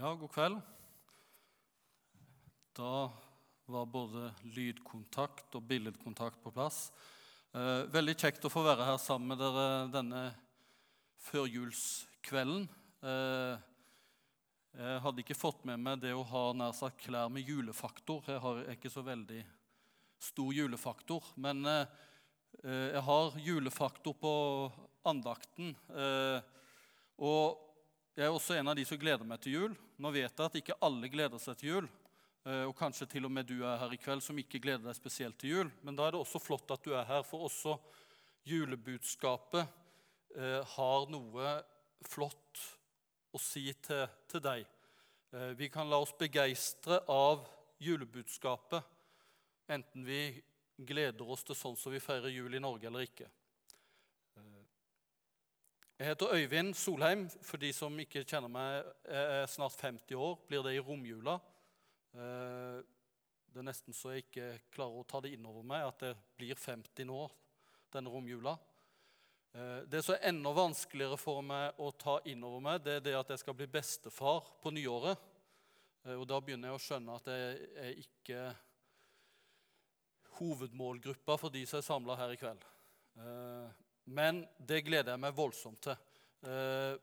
Ja, god kveld. Da var både lydkontakt og billedkontakt på plass. Eh, veldig kjekt å få være her sammen med dere denne førjulskvelden. Eh, jeg hadde ikke fått med meg det å ha nær sagt klær med julefaktor. Jeg har ikke så veldig stor julefaktor. Men eh, jeg har julefaktor på andakten. Eh, og jeg er også en av de som gleder meg til jul. Nå vet jeg at ikke alle gleder seg til jul. Eh, og kanskje til og med du er her i kveld som ikke gleder deg spesielt til jul. Men da er det også flott at du er her, for også julebudskapet eh, har noe flott å si til, til deg. Eh, vi kan la oss begeistre av julebudskapet, enten vi gleder oss til sånn som vi feirer jul i Norge eller ikke. Jeg heter Øyvind Solheim. For de som ikke kjenner meg, jeg er snart 50 år. Blir det i romjula. Eh, det er nesten så jeg ikke klarer å ta det inn over meg at jeg blir 50 nå denne romjula. Eh, det som er enda vanskeligere for meg å ta inn over meg, det er det at jeg skal bli bestefar på nyåret. Eh, og da begynner jeg å skjønne at jeg er ikke hovedmålgruppa for de som er samla her i kveld. Men det gleder jeg meg voldsomt til. Eh,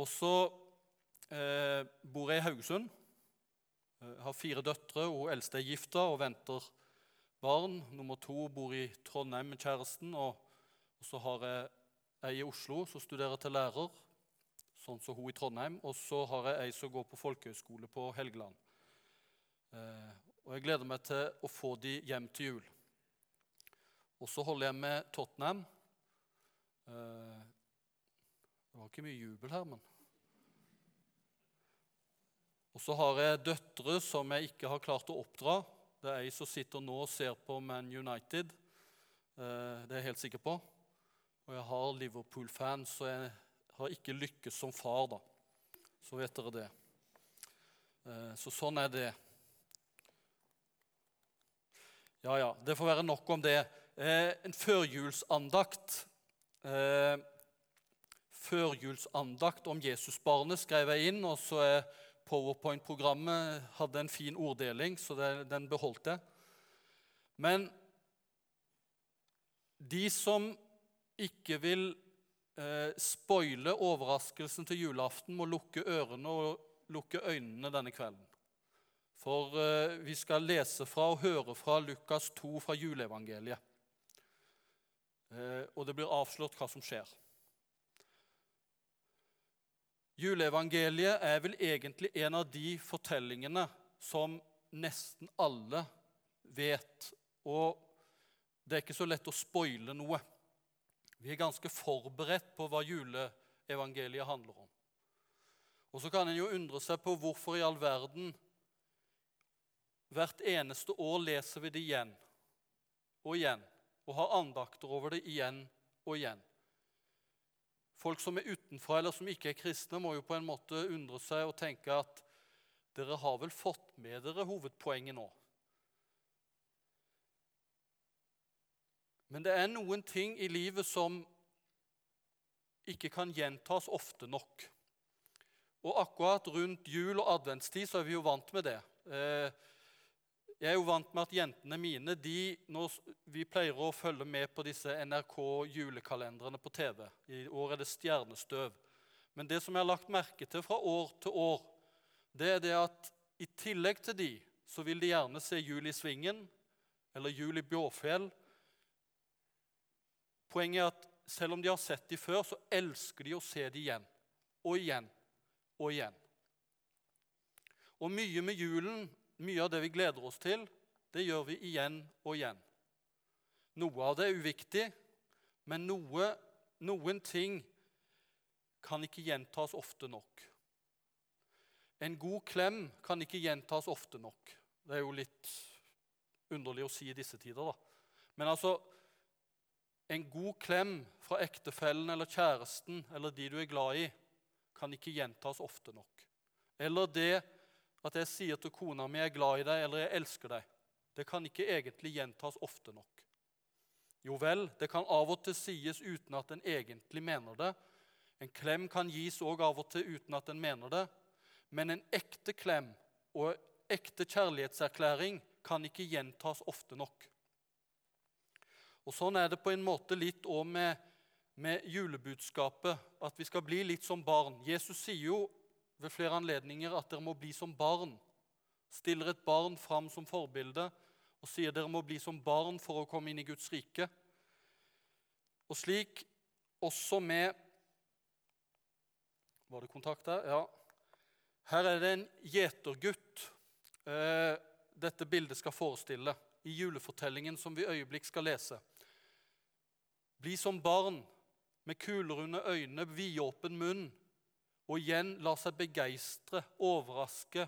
og så eh, bor jeg i Haugesund. Jeg har fire døtre. Hun eldste er gifta og venter barn. Nummer to bor i Trondheim med kjæresten. Og, og så har jeg ei i Oslo som studerer til lærer, sånn som hun i Trondheim. Og så har jeg ei som går på folkehøyskole på Helgeland. Eh, og jeg gleder meg til å få de hjem til jul. Og så holder jeg med Tottenham. Eh, det var ikke mye jubel her, men Og så har jeg døtre som jeg ikke har klart å oppdra. Det er ei som sitter nå og ser på Man United. Eh, det er jeg helt sikker på. Og jeg har Liverpool-fans, så jeg har ikke lykkes som far, da. Så vet dere det. Eh, så sånn er det. Ja, ja. Det får være nok om det. Eh, en førjulsandakt. Eh, førjulsandakt om Jesusbarnet skrev jeg inn, og så er Powerpoint-programmet hadde en fin orddeling, så det, den beholdt jeg. Men de som ikke vil eh, spoile overraskelsen til julaften, må lukke ørene og lukke øynene denne kvelden. For eh, vi skal lese fra og høre fra Lukas 2 fra juleevangeliet. Eh, og det blir avslørt hva som skjer. Juleevangeliet er vel egentlig en av de fortellingene som nesten alle vet. Og det er ikke så lett å spoile noe. Vi er ganske forberedt på hva juleevangeliet handler om. Og så kan en jo undre seg på hvorfor i all verden hvert eneste år leser vi det igjen og igjen og har andakter over det igjen og igjen. Folk som er utenfra eller som ikke er kristne, må jo på en måte undre seg og tenke at dere har vel fått med dere hovedpoenget nå. Men det er noen ting i livet som ikke kan gjentas ofte nok. Og akkurat rundt jul og adventstid så er vi jo vant med det. Eh, jeg er jo vant med at jentene mine de, når Vi pleier å følge med på disse NRK julekalenderne på TV. I år er det stjernestøv. Men det som jeg har lagt merke til fra år til år, det er det at i tillegg til de, så vil de gjerne se Jul i Svingen eller Jul i Bjåfjell. Poenget er at selv om de har sett de før, så elsker de å se de igjen. Og igjen og igjen. Og mye med julen mye av det vi gleder oss til, det gjør vi igjen og igjen. Noe av det er uviktig, men noe, noen ting kan ikke gjentas ofte nok. En god klem kan ikke gjentas ofte nok. Det er jo litt underlig å si i disse tider, da. Men altså En god klem fra ektefellen eller kjæresten eller de du er glad i, kan ikke gjentas ofte nok. Eller det at jeg sier til kona mi 'jeg er glad i deg' eller 'jeg elsker deg', det kan ikke egentlig gjentas ofte nok. Jo vel, det kan av og til sies uten at en egentlig mener det. En klem kan gis òg av og til uten at en mener det, men en ekte klem og ekte kjærlighetserklæring kan ikke gjentas ofte nok. Og Sånn er det på en måte litt òg med, med julebudskapet, at vi skal bli litt som barn. Jesus sier jo ved flere anledninger at dere må bli som barn. Stiller et barn fram som forbilde og sier dere må bli som barn for å komme inn i Guds rike. Og slik også med Var det kontakt der? Ja. Her er det en gjetergutt eh, dette bildet skal forestille i julefortellingen som vi øyeblikk skal lese. Bli som barn med kuler under øynene, vidåpen munn, og igjen la seg begeistre, overraske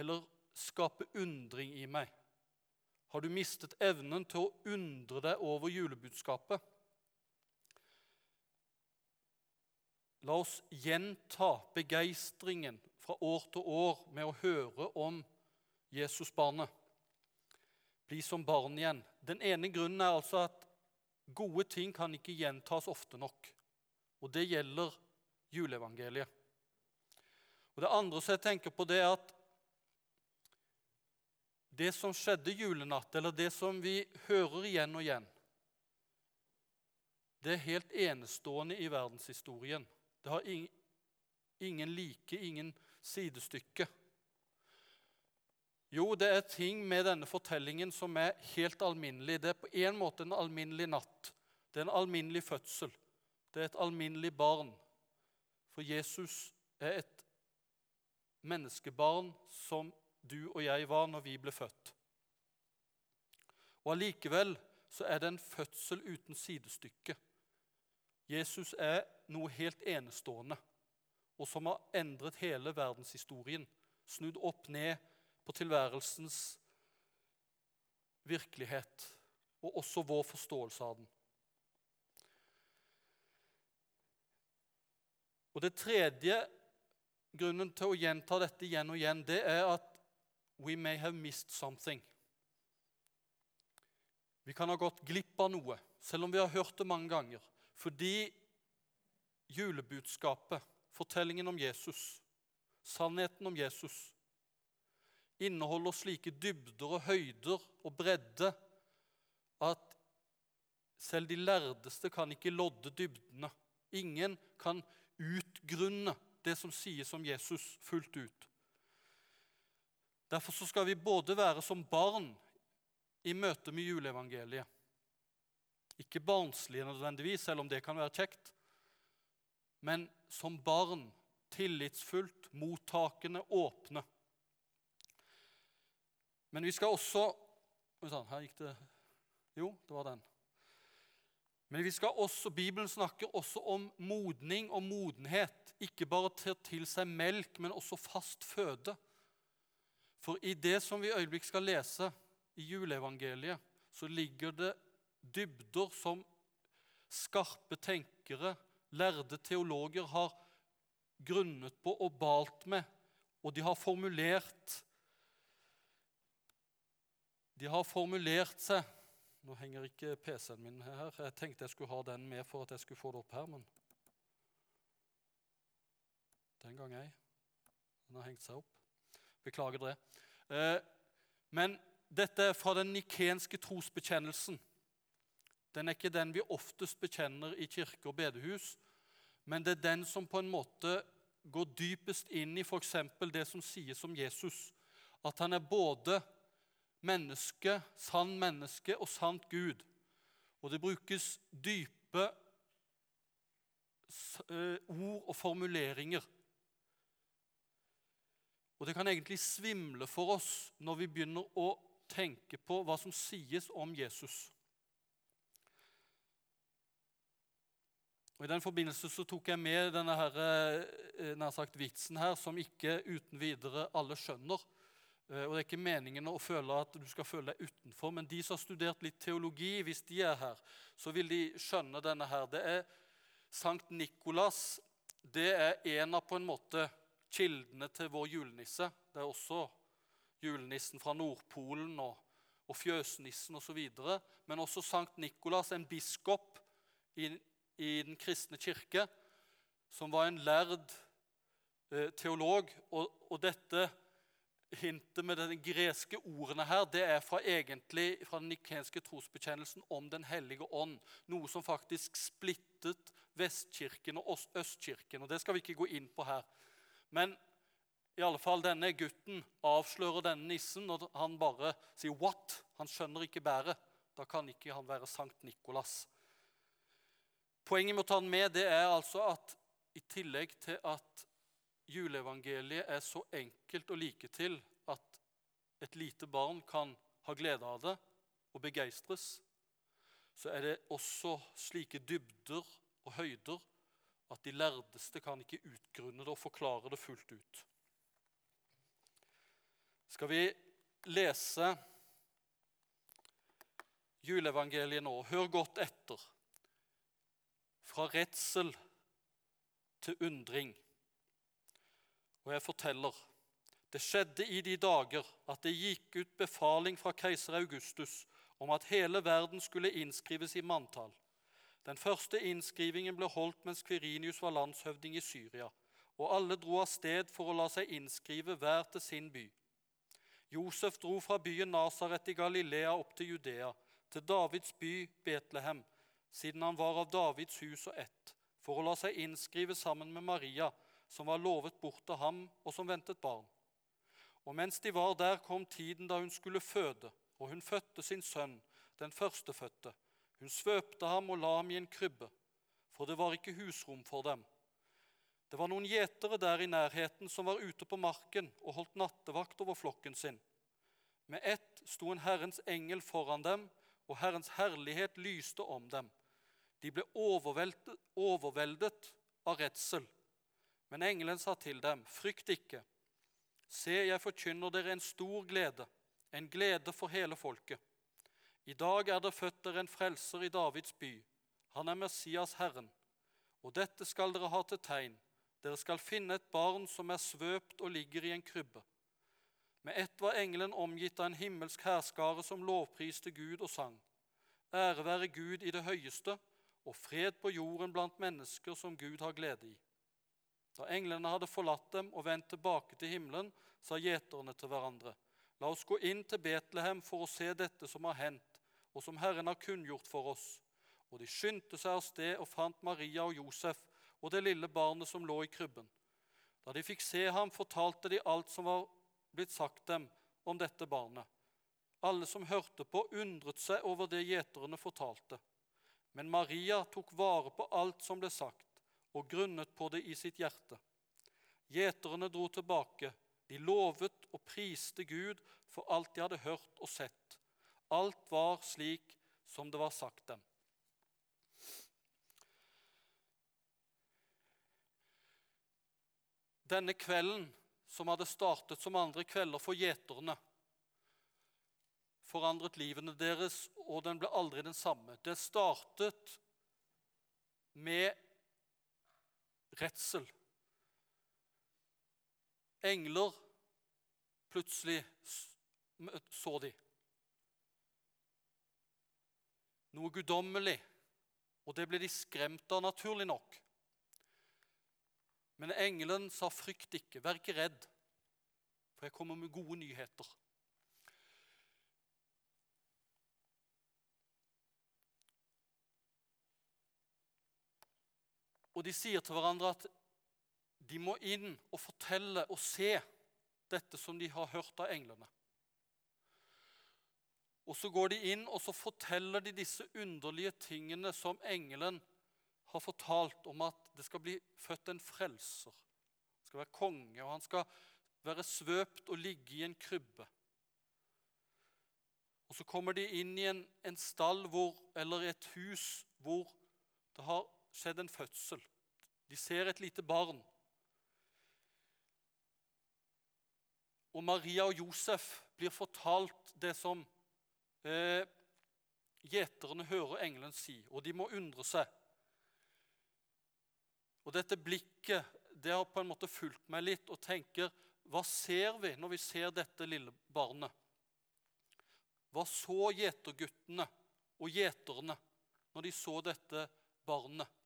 eller skape undring i meg. Har du mistet evnen til å undre deg over julebudskapet? La oss gjenta begeistringen fra år til år med å høre om Jesusbarnet. Bli som barn igjen. Den ene grunnen er altså at gode ting kan ikke gjentas ofte nok. Og det gjelder juleevangeliet. Og Det andre som jeg tenker på, det er at det som skjedde julenatt, eller det som vi hører igjen og igjen, det er helt enestående i verdenshistorien. Det har ingen like, ingen sidestykke. Jo, det er ting med denne fortellingen som er helt alminnelig. Det er på en måte en alminnelig natt. Det er en alminnelig fødsel. Det er et alminnelig barn. For Jesus er et menneskebarn som du og jeg var når vi ble født. Og Allikevel så er det en fødsel uten sidestykke. Jesus er noe helt enestående, og som har endret hele verdenshistorien. Snudd opp ned på tilværelsens virkelighet, og også vår forståelse av den. Og Det tredje grunnen til å gjenta dette igjen og igjen, det er at we may have missed something. Vi kan ha gått glipp av noe, selv om vi har hørt det mange ganger. Fordi julebudskapet, fortellingen om Jesus, sannheten om Jesus, inneholder slike dybder og høyder og bredde at selv de lærdeste kan ikke lodde dybdene. Ingen kan utgrunne det som sies om Jesus, fullt ut. Derfor skal vi både være som barn i møte med juleevangeliet. Ikke barnslige nødvendigvis, selv om det kan være kjekt, men som barn tillitsfullt, mottakende, åpne. Men vi skal også Her gikk det Jo, det var den. Men vi skal også, Bibelen snakker også om modning og modenhet. Ikke bare til, til seg melk, men også fast føde. For i det som vi i øyeblikk skal lese i juleevangeliet, så ligger det dybder som skarpe tenkere, lærde teologer, har grunnet på og balt med, og de har formulert De har formulert seg Nå henger ikke PC-en min her. Jeg tenkte jeg skulle ha den med for at jeg skulle få det opp her, men Den gang ei. Den har hengt seg opp. Beklager det. Eh, men dette er fra den nikenske trosbekjennelsen. Den er ikke den vi oftest bekjenner i kirke og bedehus, men det er den som på en måte går dypest inn i f.eks. det som sies om Jesus. At han er både menneske, sann menneske og sant Gud. Og det brukes dype eh, ord og formuleringer og det kan egentlig svimle for oss når vi begynner å tenke på hva som sies om Jesus. Og I den forbindelse så tok jeg med denne her, eh, nær sagt vitsen her, som ikke uten videre alle skjønner. Eh, og Det er ikke meningen å føle at du skal føle deg utenfor, men de som har studert litt teologi, hvis de er her, så vil de skjønne denne her. Det er Sankt Nikolas. Det er en av på en måte kildene til vår julenisse. Det er også julenissen fra Nordpolen og, og fjøsnissen osv. Men også Sankt Nikolas, en biskop i, i den kristne kirke, som var en lærd eh, teolog. Og, og, dette hintet med de greske ordene her, det er fra, egentlig, fra den nikenske trosbekjennelsen om Den hellige ånd. Noe som faktisk splittet Vestkirken og Østkirken. og Det skal vi ikke gå inn på her. Men i alle fall denne gutten avslører denne nissen når han bare sier 'what'. Han skjønner ikke bæret. Da kan ikke han være Sankt Nikolas. Poenget med å ta den med det er altså at i tillegg til at juleevangeliet er så enkelt og like til at et lite barn kan ha glede av det og begeistres, så er det også slike dybder og høyder at de lærdeste kan ikke utgrunne det og forklare det fullt ut. Skal vi lese juleevangeliet nå? Hør godt etter. Fra redsel til undring. Og jeg forteller det skjedde i de dager at det gikk ut befaling fra keiser Augustus om at hele verden skulle innskrives i manntall. Den første innskrivingen ble holdt mens Kvirinius var landshøvding i Syria, og alle dro av sted for å la seg innskrive hver til sin by. Josef dro fra byen Nasaret i Galilea opp til Judea, til Davids by Betlehem, siden han var av Davids hus og ett, for å la seg innskrive sammen med Maria, som var lovet bort til ham, og som ventet barn. Og mens de var der, kom tiden da hun skulle føde, og hun fødte sin sønn, den førstefødte. Hun svøpte ham og la ham i en krybbe, for det var ikke husrom for dem. Det var noen gjetere der i nærheten som var ute på marken og holdt nattevakt over flokken sin. Med ett sto en Herrens engel foran dem, og Herrens herlighet lyste om dem. De ble overveldet, overveldet av redsel. Men engelen sa til dem, frykt ikke. Se, jeg forkynner dere en stor glede, en glede for hele folket. I dag er det født dere en frelser i Davids by. Han er Messias Herren. Og dette skal dere ha til tegn. Dere skal finne et barn som er svøpt og ligger i en krybbe. Med ett var engelen omgitt av en himmelsk hærskare som lovpriste Gud og sang. Ære være Gud i det høyeste, og fred på jorden blant mennesker som Gud har glede i. Da englene hadde forlatt dem og vendt tilbake til himmelen, sa gjeterne til hverandre, La oss gå inn til Betlehem for å se dette som har hendt, og som Herren har kunngjort for oss. Og de skyndte seg av sted og fant Maria og Josef og det lille barnet som lå i krybben. Da de fikk se ham, fortalte de alt som var blitt sagt dem om dette barnet. Alle som hørte på, undret seg over det gjeterne fortalte. Men Maria tok vare på alt som ble sagt og grunnet på det i sitt hjerte. Gjeterne dro tilbake. De lovet og priste Gud for alt de hadde hørt og sett. Alt var slik som det var sagt dem. Denne kvelden, som hadde startet som andre kvelder for gjeterne, forandret livene deres, og den ble aldri den samme. Det startet med redsel. Engler plutselig så de. Noe guddommelig, og det ble de skremt av, naturlig nok. Men engelen sa, 'Frykt ikke, vær ikke redd, for jeg kommer med gode nyheter.' Og de sier til hverandre at de må inn og fortelle og se dette som de har hørt av englene. Og så går de inn og så forteller de disse underlige tingene som engelen har fortalt om at det skal bli født en frelser. Han skal være konge, og han skal være svøpt og ligge i en krybbe. Og Så kommer de inn i en, en stall hvor, eller et hus hvor det har skjedd en fødsel. De ser et lite barn. Og Maria og Josef blir fortalt det som eh, gjeterne hører engelen si, og de må undre seg. Og dette blikket det har på en måte fulgt meg litt, og tenker hva ser vi når vi ser dette lille barnet? Hva så gjeterguttene og gjeterne når de så dette barnet?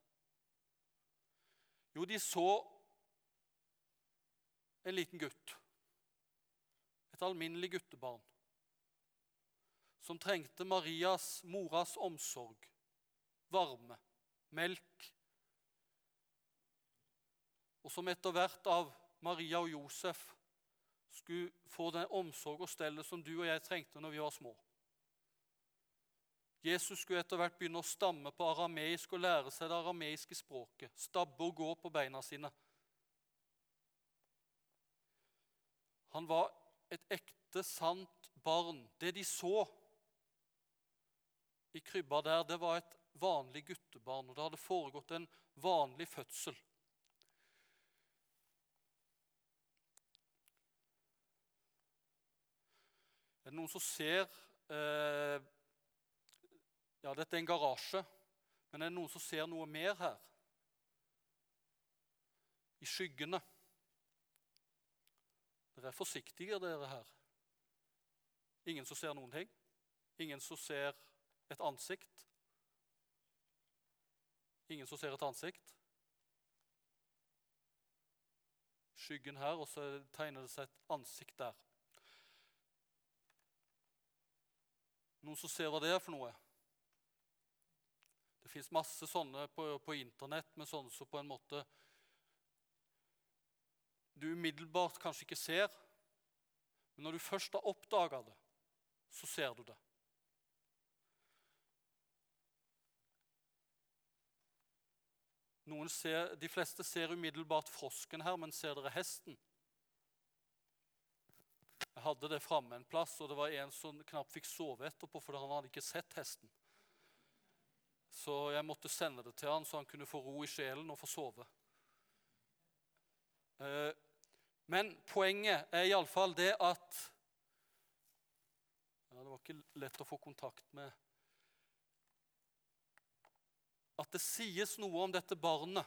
Jo, de så en liten gutt. Et alminnelig guttebarn. Som trengte Marias, moras, omsorg, varme, melk. Og som etter hvert av Maria og Josef skulle få den omsorg og stellet som du og jeg trengte når vi var små. Jesus skulle etter hvert begynne å stamme på arameisk og lære seg det arameiske språket. Stabbe og gå på beina sine. Han var et ekte, sant barn. Det de så i krybba der, det var et vanlig guttebarn, og det hadde foregått en vanlig fødsel. Er det noen som ser eh, Ja, dette er en garasje, men er det noen som ser noe mer her? I skyggene. Dere er forsiktige, dere her. Ingen som ser noen ting? Ingen som ser et ansikt? Ingen som ser et ansikt? Skyggen her, og så tegner det seg et ansikt der. Noen som ser hva det er for noe? Det fins masse sånne på, på Internett men sånne som på en måte du umiddelbart kanskje ikke ser. Men når du først har oppdaga det, så ser du det. Ser, de fleste ser umiddelbart frosken her, men ser dere hesten? Jeg hadde det framme en plass, og det var en som knapt fikk sove etterpå, for han hadde ikke sett hesten. Så jeg måtte sende det til han, så han kunne få ro i sjelen og få sove. Eh, men poenget er iallfall det at ja, Det var ikke lett å få kontakt med At det sies noe om dette barnet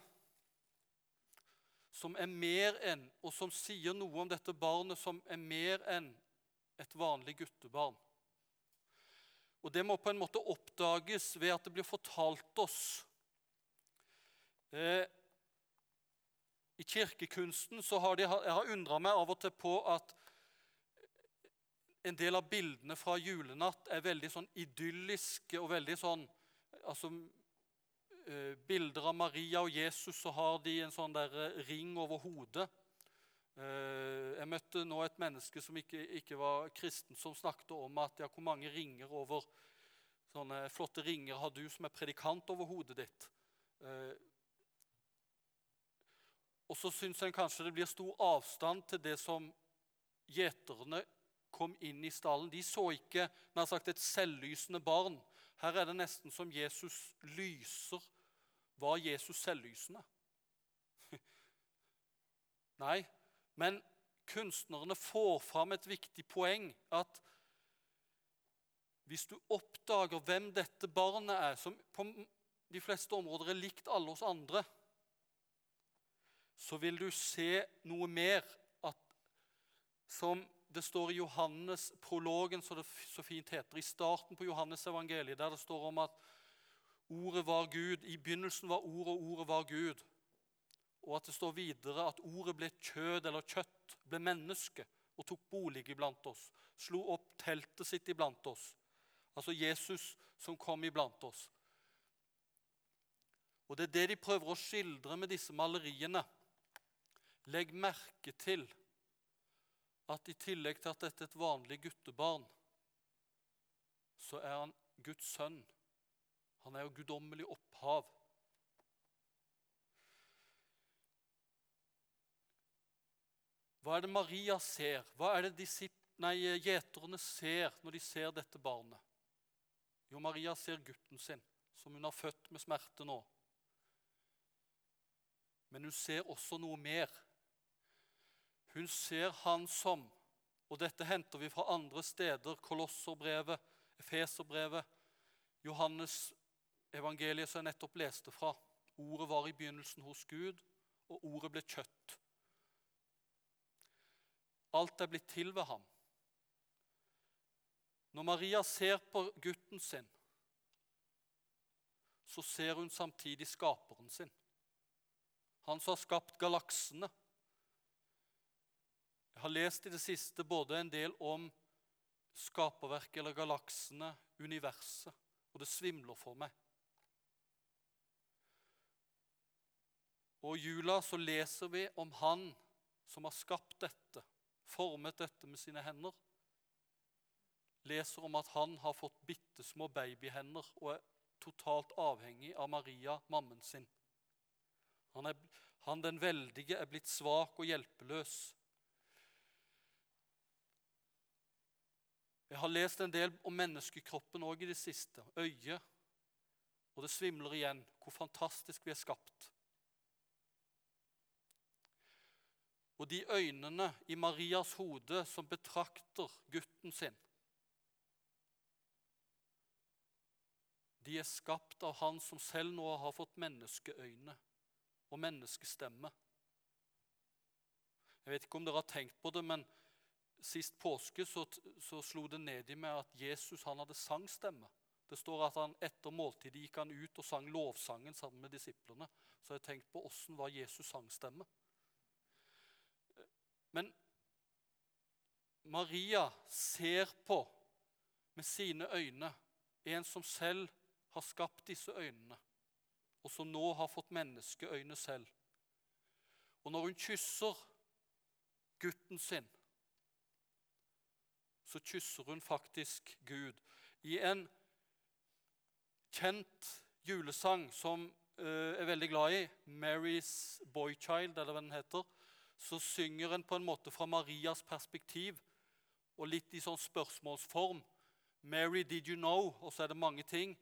som er mer enn, og som sier noe om dette barnet som er mer enn et vanlig guttebarn. Og Det må på en måte oppdages ved at det blir fortalt oss. Eh, I kirkekunsten så har de, jeg har undra meg av og til på at en del av bildene fra julenatt er veldig sånn idylliske og veldig sånn altså Eh, bilder av Maria og Jesus, så har de en sånn der eh, ring over hodet. Eh, jeg møtte nå et menneske som ikke, ikke, var kristen, som snakket om at ja, hvor mange ringer over sånne flotte ringer har du som er predikant over hodet ditt. Og så syns en kanskje det blir stor avstand til det som gjeterne kom inn i stallen. De så ikke nær sagt et selvlysende barn. Her er det nesten som Jesus lyser var Jesus selvlysende? Nei, men kunstnerne får fram et viktig poeng. At hvis du oppdager hvem dette barnet er, som på de fleste områder er likt alle oss andre, så vil du se noe mer at, som det står i Johannes-prologen, som det så fint heter, i starten på Johannes evangeliet, der det står om at Ordet var Gud. I begynnelsen var Ordet, og Ordet var Gud. Og at det står videre at Ordet ble kjød eller kjøtt, ble menneske og tok bolig iblant oss. Slo opp teltet sitt iblant oss. Altså Jesus som kom iblant oss. Og Det er det de prøver å skildre med disse maleriene. Legg merke til at i tillegg til at dette er et vanlig guttebarn, så er han Guds sønn han er jo guddommelig opphav. Hva er det Maria ser? Hva er det gjeterne ser når de ser dette barnet? Jo, Maria ser gutten sin, som hun har født med smerte nå. Men hun ser også noe mer. Hun ser han som Og dette henter vi fra andre steder. Kolosserbrevet, Efeserbrevet, Johannes evangeliet som jeg nettopp leste fra. Ordet var i begynnelsen hos Gud, og ordet ble kjøtt. Alt er blitt til ved ham. Når Maria ser på gutten sin, så ser hun samtidig skaperen sin. Han som har skapt galaksene. Jeg har lest i det siste både en del om skaperverket eller galaksene, universet, og det svimler for meg. Og i jula så leser vi om Han som har skapt dette, formet dette med sine hender. Leser om at han har fått bitte små babyhender og er totalt avhengig av Maria, mammen sin. Han, er, han den veldige er blitt svak og hjelpeløs. Jeg har lest en del om menneskekroppen òg i det siste. Øyet. Og det svimler igjen hvor fantastisk vi er skapt. Og de øynene i Marias hode som betrakter gutten sin, de er skapt av han som selv nå har fått menneskeøyne og menneskestemme. Jeg vet ikke om dere har tenkt på det, men sist påske så, så slo det ned i meg at Jesus han hadde sangstemme. Det står at han etter måltidet gikk han ut og sang lovsangen sammen med disiplene. Så jeg har tenkt på åssen var Jesus sangstemme. Men Maria ser på med sine øyne en som selv har skapt disse øynene, og som nå har fått menneskeøyne selv. Og når hun kysser gutten sin, så kysser hun faktisk Gud. I en kjent julesang som jeg er veldig glad i, 'Mary's Boychild', eller hva den heter, så synger en på en måte fra Marias perspektiv og litt i sånn spørsmålsform. Mary, did you know? Og så er det mange ting.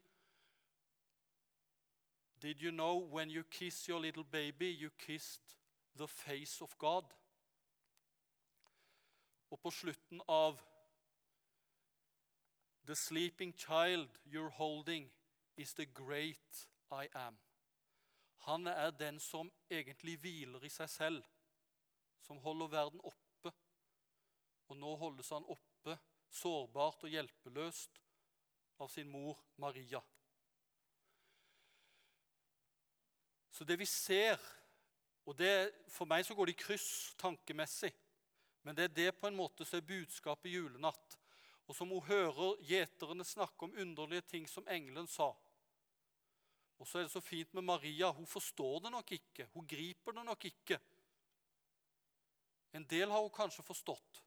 Did you know when you kiss your little baby, you kissed the face of God? Og på slutten av The sleeping child you're holding is the great I am. Han er den som egentlig hviler i seg selv som holder verden oppe. Og nå holdes han oppe, sårbart og hjelpeløst, av sin mor Maria. Så det vi ser og det, For meg så går det i kryss tankemessig, men det er det på en måte som er budskapet julenatt. Og som hun hører gjeterne snakke om underlige ting som engelen sa. Og så er det så fint med Maria. Hun forstår det nok ikke. Hun griper det nok ikke. En del har hun kanskje forstått.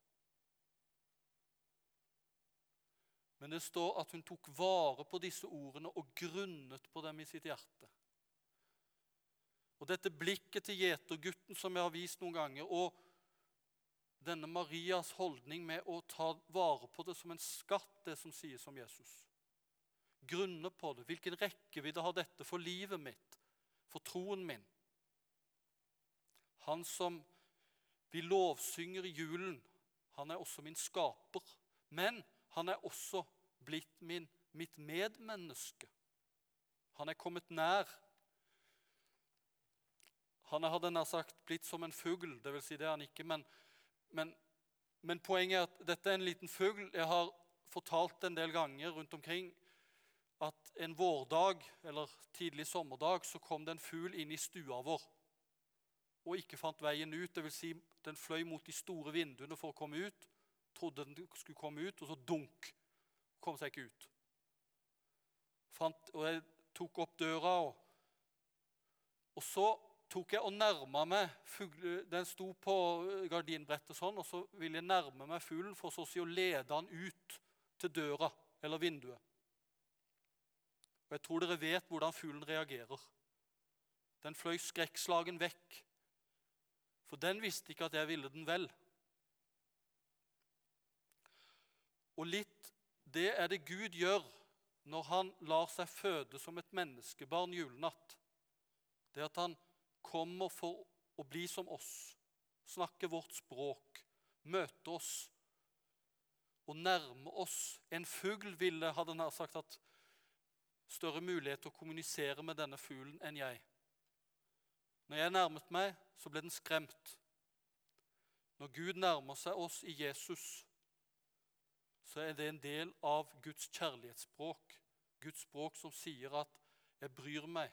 Men det står at hun tok vare på disse ordene og grunnet på dem i sitt hjerte. Og Dette blikket til gjetergutten som jeg har vist noen ganger, og denne Marias holdning med å ta vare på det som en skatt, det som sies om Jesus. Grunne på det. Hvilken rekkevidde har dette for livet mitt, for troen min? Han som vi lovsynger julen. Han er også min skaper. Men han er også blitt min, mitt medmenneske. Han er kommet nær. Han er hadde nær sagt blitt som en fugl. Det vil si det er han ikke, men, men, men poenget er at dette er en liten fugl. Jeg har fortalt en del ganger rundt omkring at en vårdag eller tidlig sommerdag så kom det en fugl inn i stua vår og ikke fant veien ut. Det vil si, den fløy mot de store vinduene for å komme ut. Trodde den skulle komme ut, og så dunk. Kom seg ikke ut. Fant, og jeg tok opp døra, og, og så tok jeg og nærma meg fugle, Den sto på gardinbrettet sånn, og så ville jeg nærme meg fuglen for så å si å lede den ut til døra eller vinduet. Og Jeg tror dere vet hvordan fuglen reagerer. Den fløy skrekkslagen vekk. For den visste ikke at jeg ville den vel. Og litt det er det Gud gjør når han lar seg føde som et menneskebarn julenatt. Det at han kommer for å bli som oss, snakke vårt språk, møte oss og nærme oss. En fugl ville, hadde nær sagt, hatt større mulighet til å kommunisere med denne fuglen enn jeg. Når jeg nærmet meg, så ble den skremt. Når Gud nærmer seg oss i Jesus, så er det en del av Guds kjærlighetsspråk. Guds språk som sier at 'jeg bryr meg',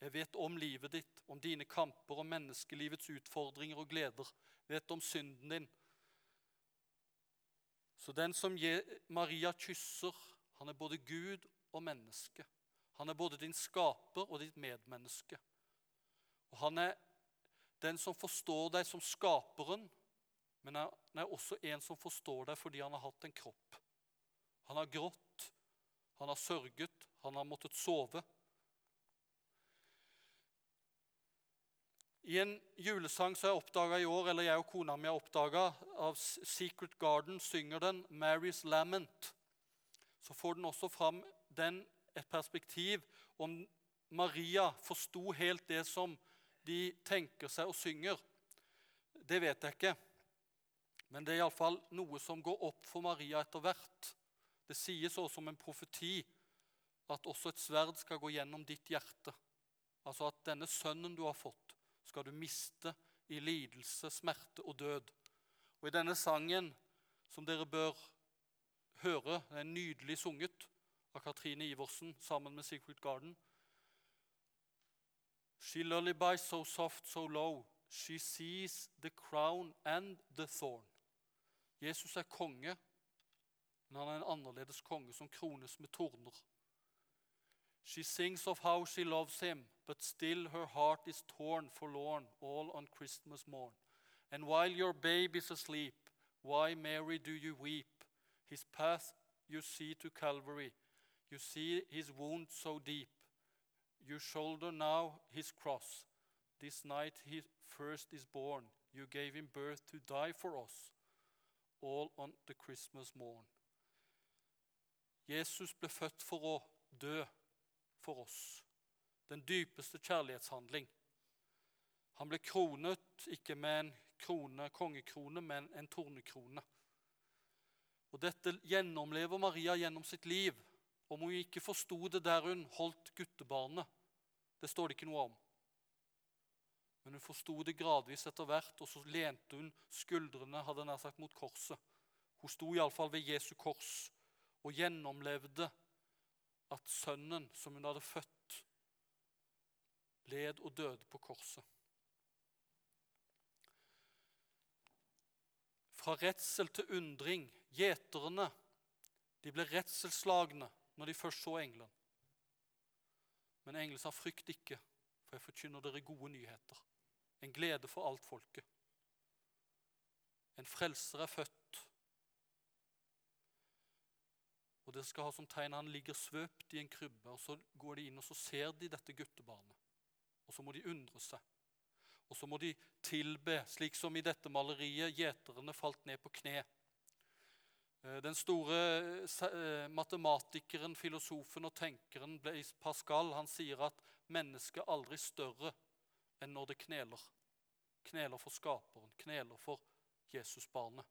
Jeg vet om livet ditt, om dine kamper, om menneskelivets utfordringer og gleder. Vet om synden din. Så den som Maria kysser, han er både Gud og menneske. Han er både din skaper og ditt medmenneske. Og han er den som forstår deg som skaperen, men han er også en som forstår deg fordi han har hatt en kropp. Han har grått, han har sørget, han har måttet sove. I en julesang som jeg oppdaga i år, eller jeg og kona mi har oppdaga, av Secret Garden, synger den 'Mary's Lament'. Så får den også fram den, et perspektiv om Maria forsto helt det som de tenker seg og synger. Det vet jeg ikke. Men det er iallfall noe som går opp for Maria etter hvert. Det sies også som en profeti at også et sverd skal gå gjennom ditt hjerte. Altså at denne sønnen du har fått, skal du miste i lidelse, smerte og død. Og i denne sangen, som dere bør høre, den er nydelig sunget av Katrine Iversen sammen med Sigfrid Garden She lullaby so soft, so low, she sees the crown and the thorn. Jesus er konge, men han er en annerledes konge som krones med torner. She sings of how she loves him, but still her heart is torn, forlorn, all on Christmas morn. And while your babe is asleep, why, Mary, do you weep? His path you see to Calvary, you see his wound so deep. You shoulder now his cross. This night he first is born. You gave him birth to die for us, all on the Christmas morn. Jesus ble født for å dø for oss. Den dypeste kjærlighetshandling. Han ble kronet ikke med en krone, kongekrone, men en tornekrone. Og Dette gjennomlever Maria gjennom sitt liv. Om hun ikke forsto det der hun holdt guttebarnet, det står det ikke noe om. Men hun forsto det gradvis etter hvert, og så lente hun skuldrene hadde nær sagt, mot korset. Hun sto iallfall ved Jesu kors og gjennomlevde at sønnen som hun hadde født, led og døde på korset. Fra redsel til undring. Gjeterne de ble redselsslagne når de først så engelen. Men engelen sa, 'Frykt ikke, for jeg forkynner dere gode nyheter.' En glede for alt folket. En frelser er født og dere skal ha som tegn han ligger svøpt i en krybbe. og Så går de inn og så ser de dette guttebarnet. Og så må de undre seg. Og så må de tilbe, slik som i dette maleriet gjeterne falt ned på kne. Eh, den store eh, matematikeren, filosofen og tenkeren Pascal han sier at mennesket er aldri større enn når det kneler. Kneler for Skaperen, kneler for Jesusbarnet.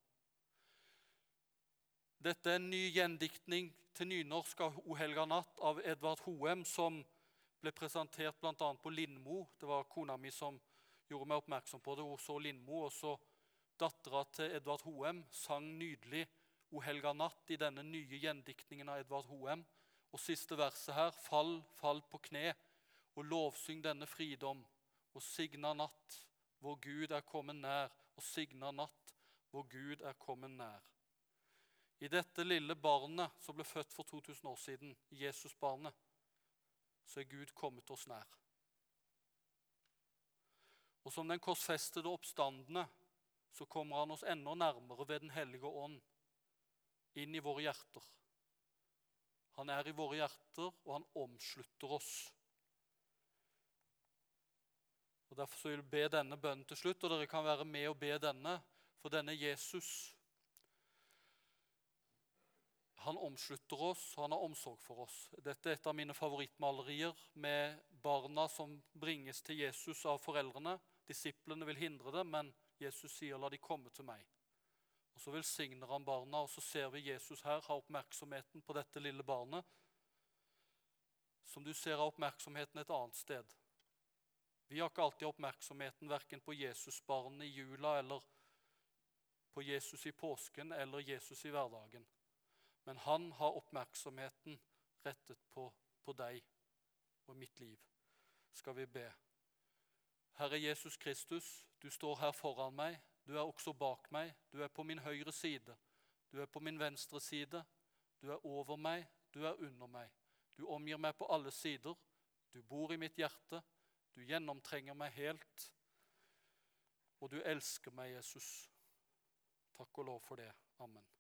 Dette er en ny gjendiktning til nynorsk av O helga natt av Edvard Hoem, som ble presentert bl.a. på Lindmo. Det var kona mi som gjorde meg oppmerksom på det. Hun så Lindmo, og så dattera til Edvard Hoem sang nydelig O helga natt i denne nye gjendiktningen av Edvard Hoem. Og siste verset her, fall, fall på kne, og lovsyng denne fridom. Og signa natt, hvor Gud er kommet nær, og signa natt, hvor Gud er kommet nær. I dette lille barnet som ble født for 2000 år siden, Jesusbarnet, så er Gud kommet oss nær. Og som den korsfestede oppstandende så kommer han oss enda nærmere ved Den hellige ånd, inn i våre hjerter. Han er i våre hjerter, og han omslutter oss. Og Derfor vil jeg be denne bønnen til slutt, og dere kan være med og be denne, for denne Jesus han omslutter oss, og han har omsorg for oss. Dette er et av mine favorittmalerier med barna som bringes til Jesus av foreldrene. Disiplene vil hindre det, men Jesus sier 'la de komme til meg'. Og Så velsigner han barna, og så ser vi Jesus her ha oppmerksomheten på dette lille barnet. Som du ser har oppmerksomheten et annet sted. Vi har ikke alltid oppmerksomheten verken på Jesusbarnet i jula eller på Jesus i påsken eller Jesus i hverdagen. Men han har oppmerksomheten rettet på, på deg og mitt liv. skal vi be. Herre Jesus Kristus, du står her foran meg. Du er også bak meg. Du er på min høyre side. Du er på min venstre side. Du er over meg. Du er under meg. Du omgir meg på alle sider. Du bor i mitt hjerte. Du gjennomtrenger meg helt. Og du elsker meg, Jesus. Takk og lov for det. Amen.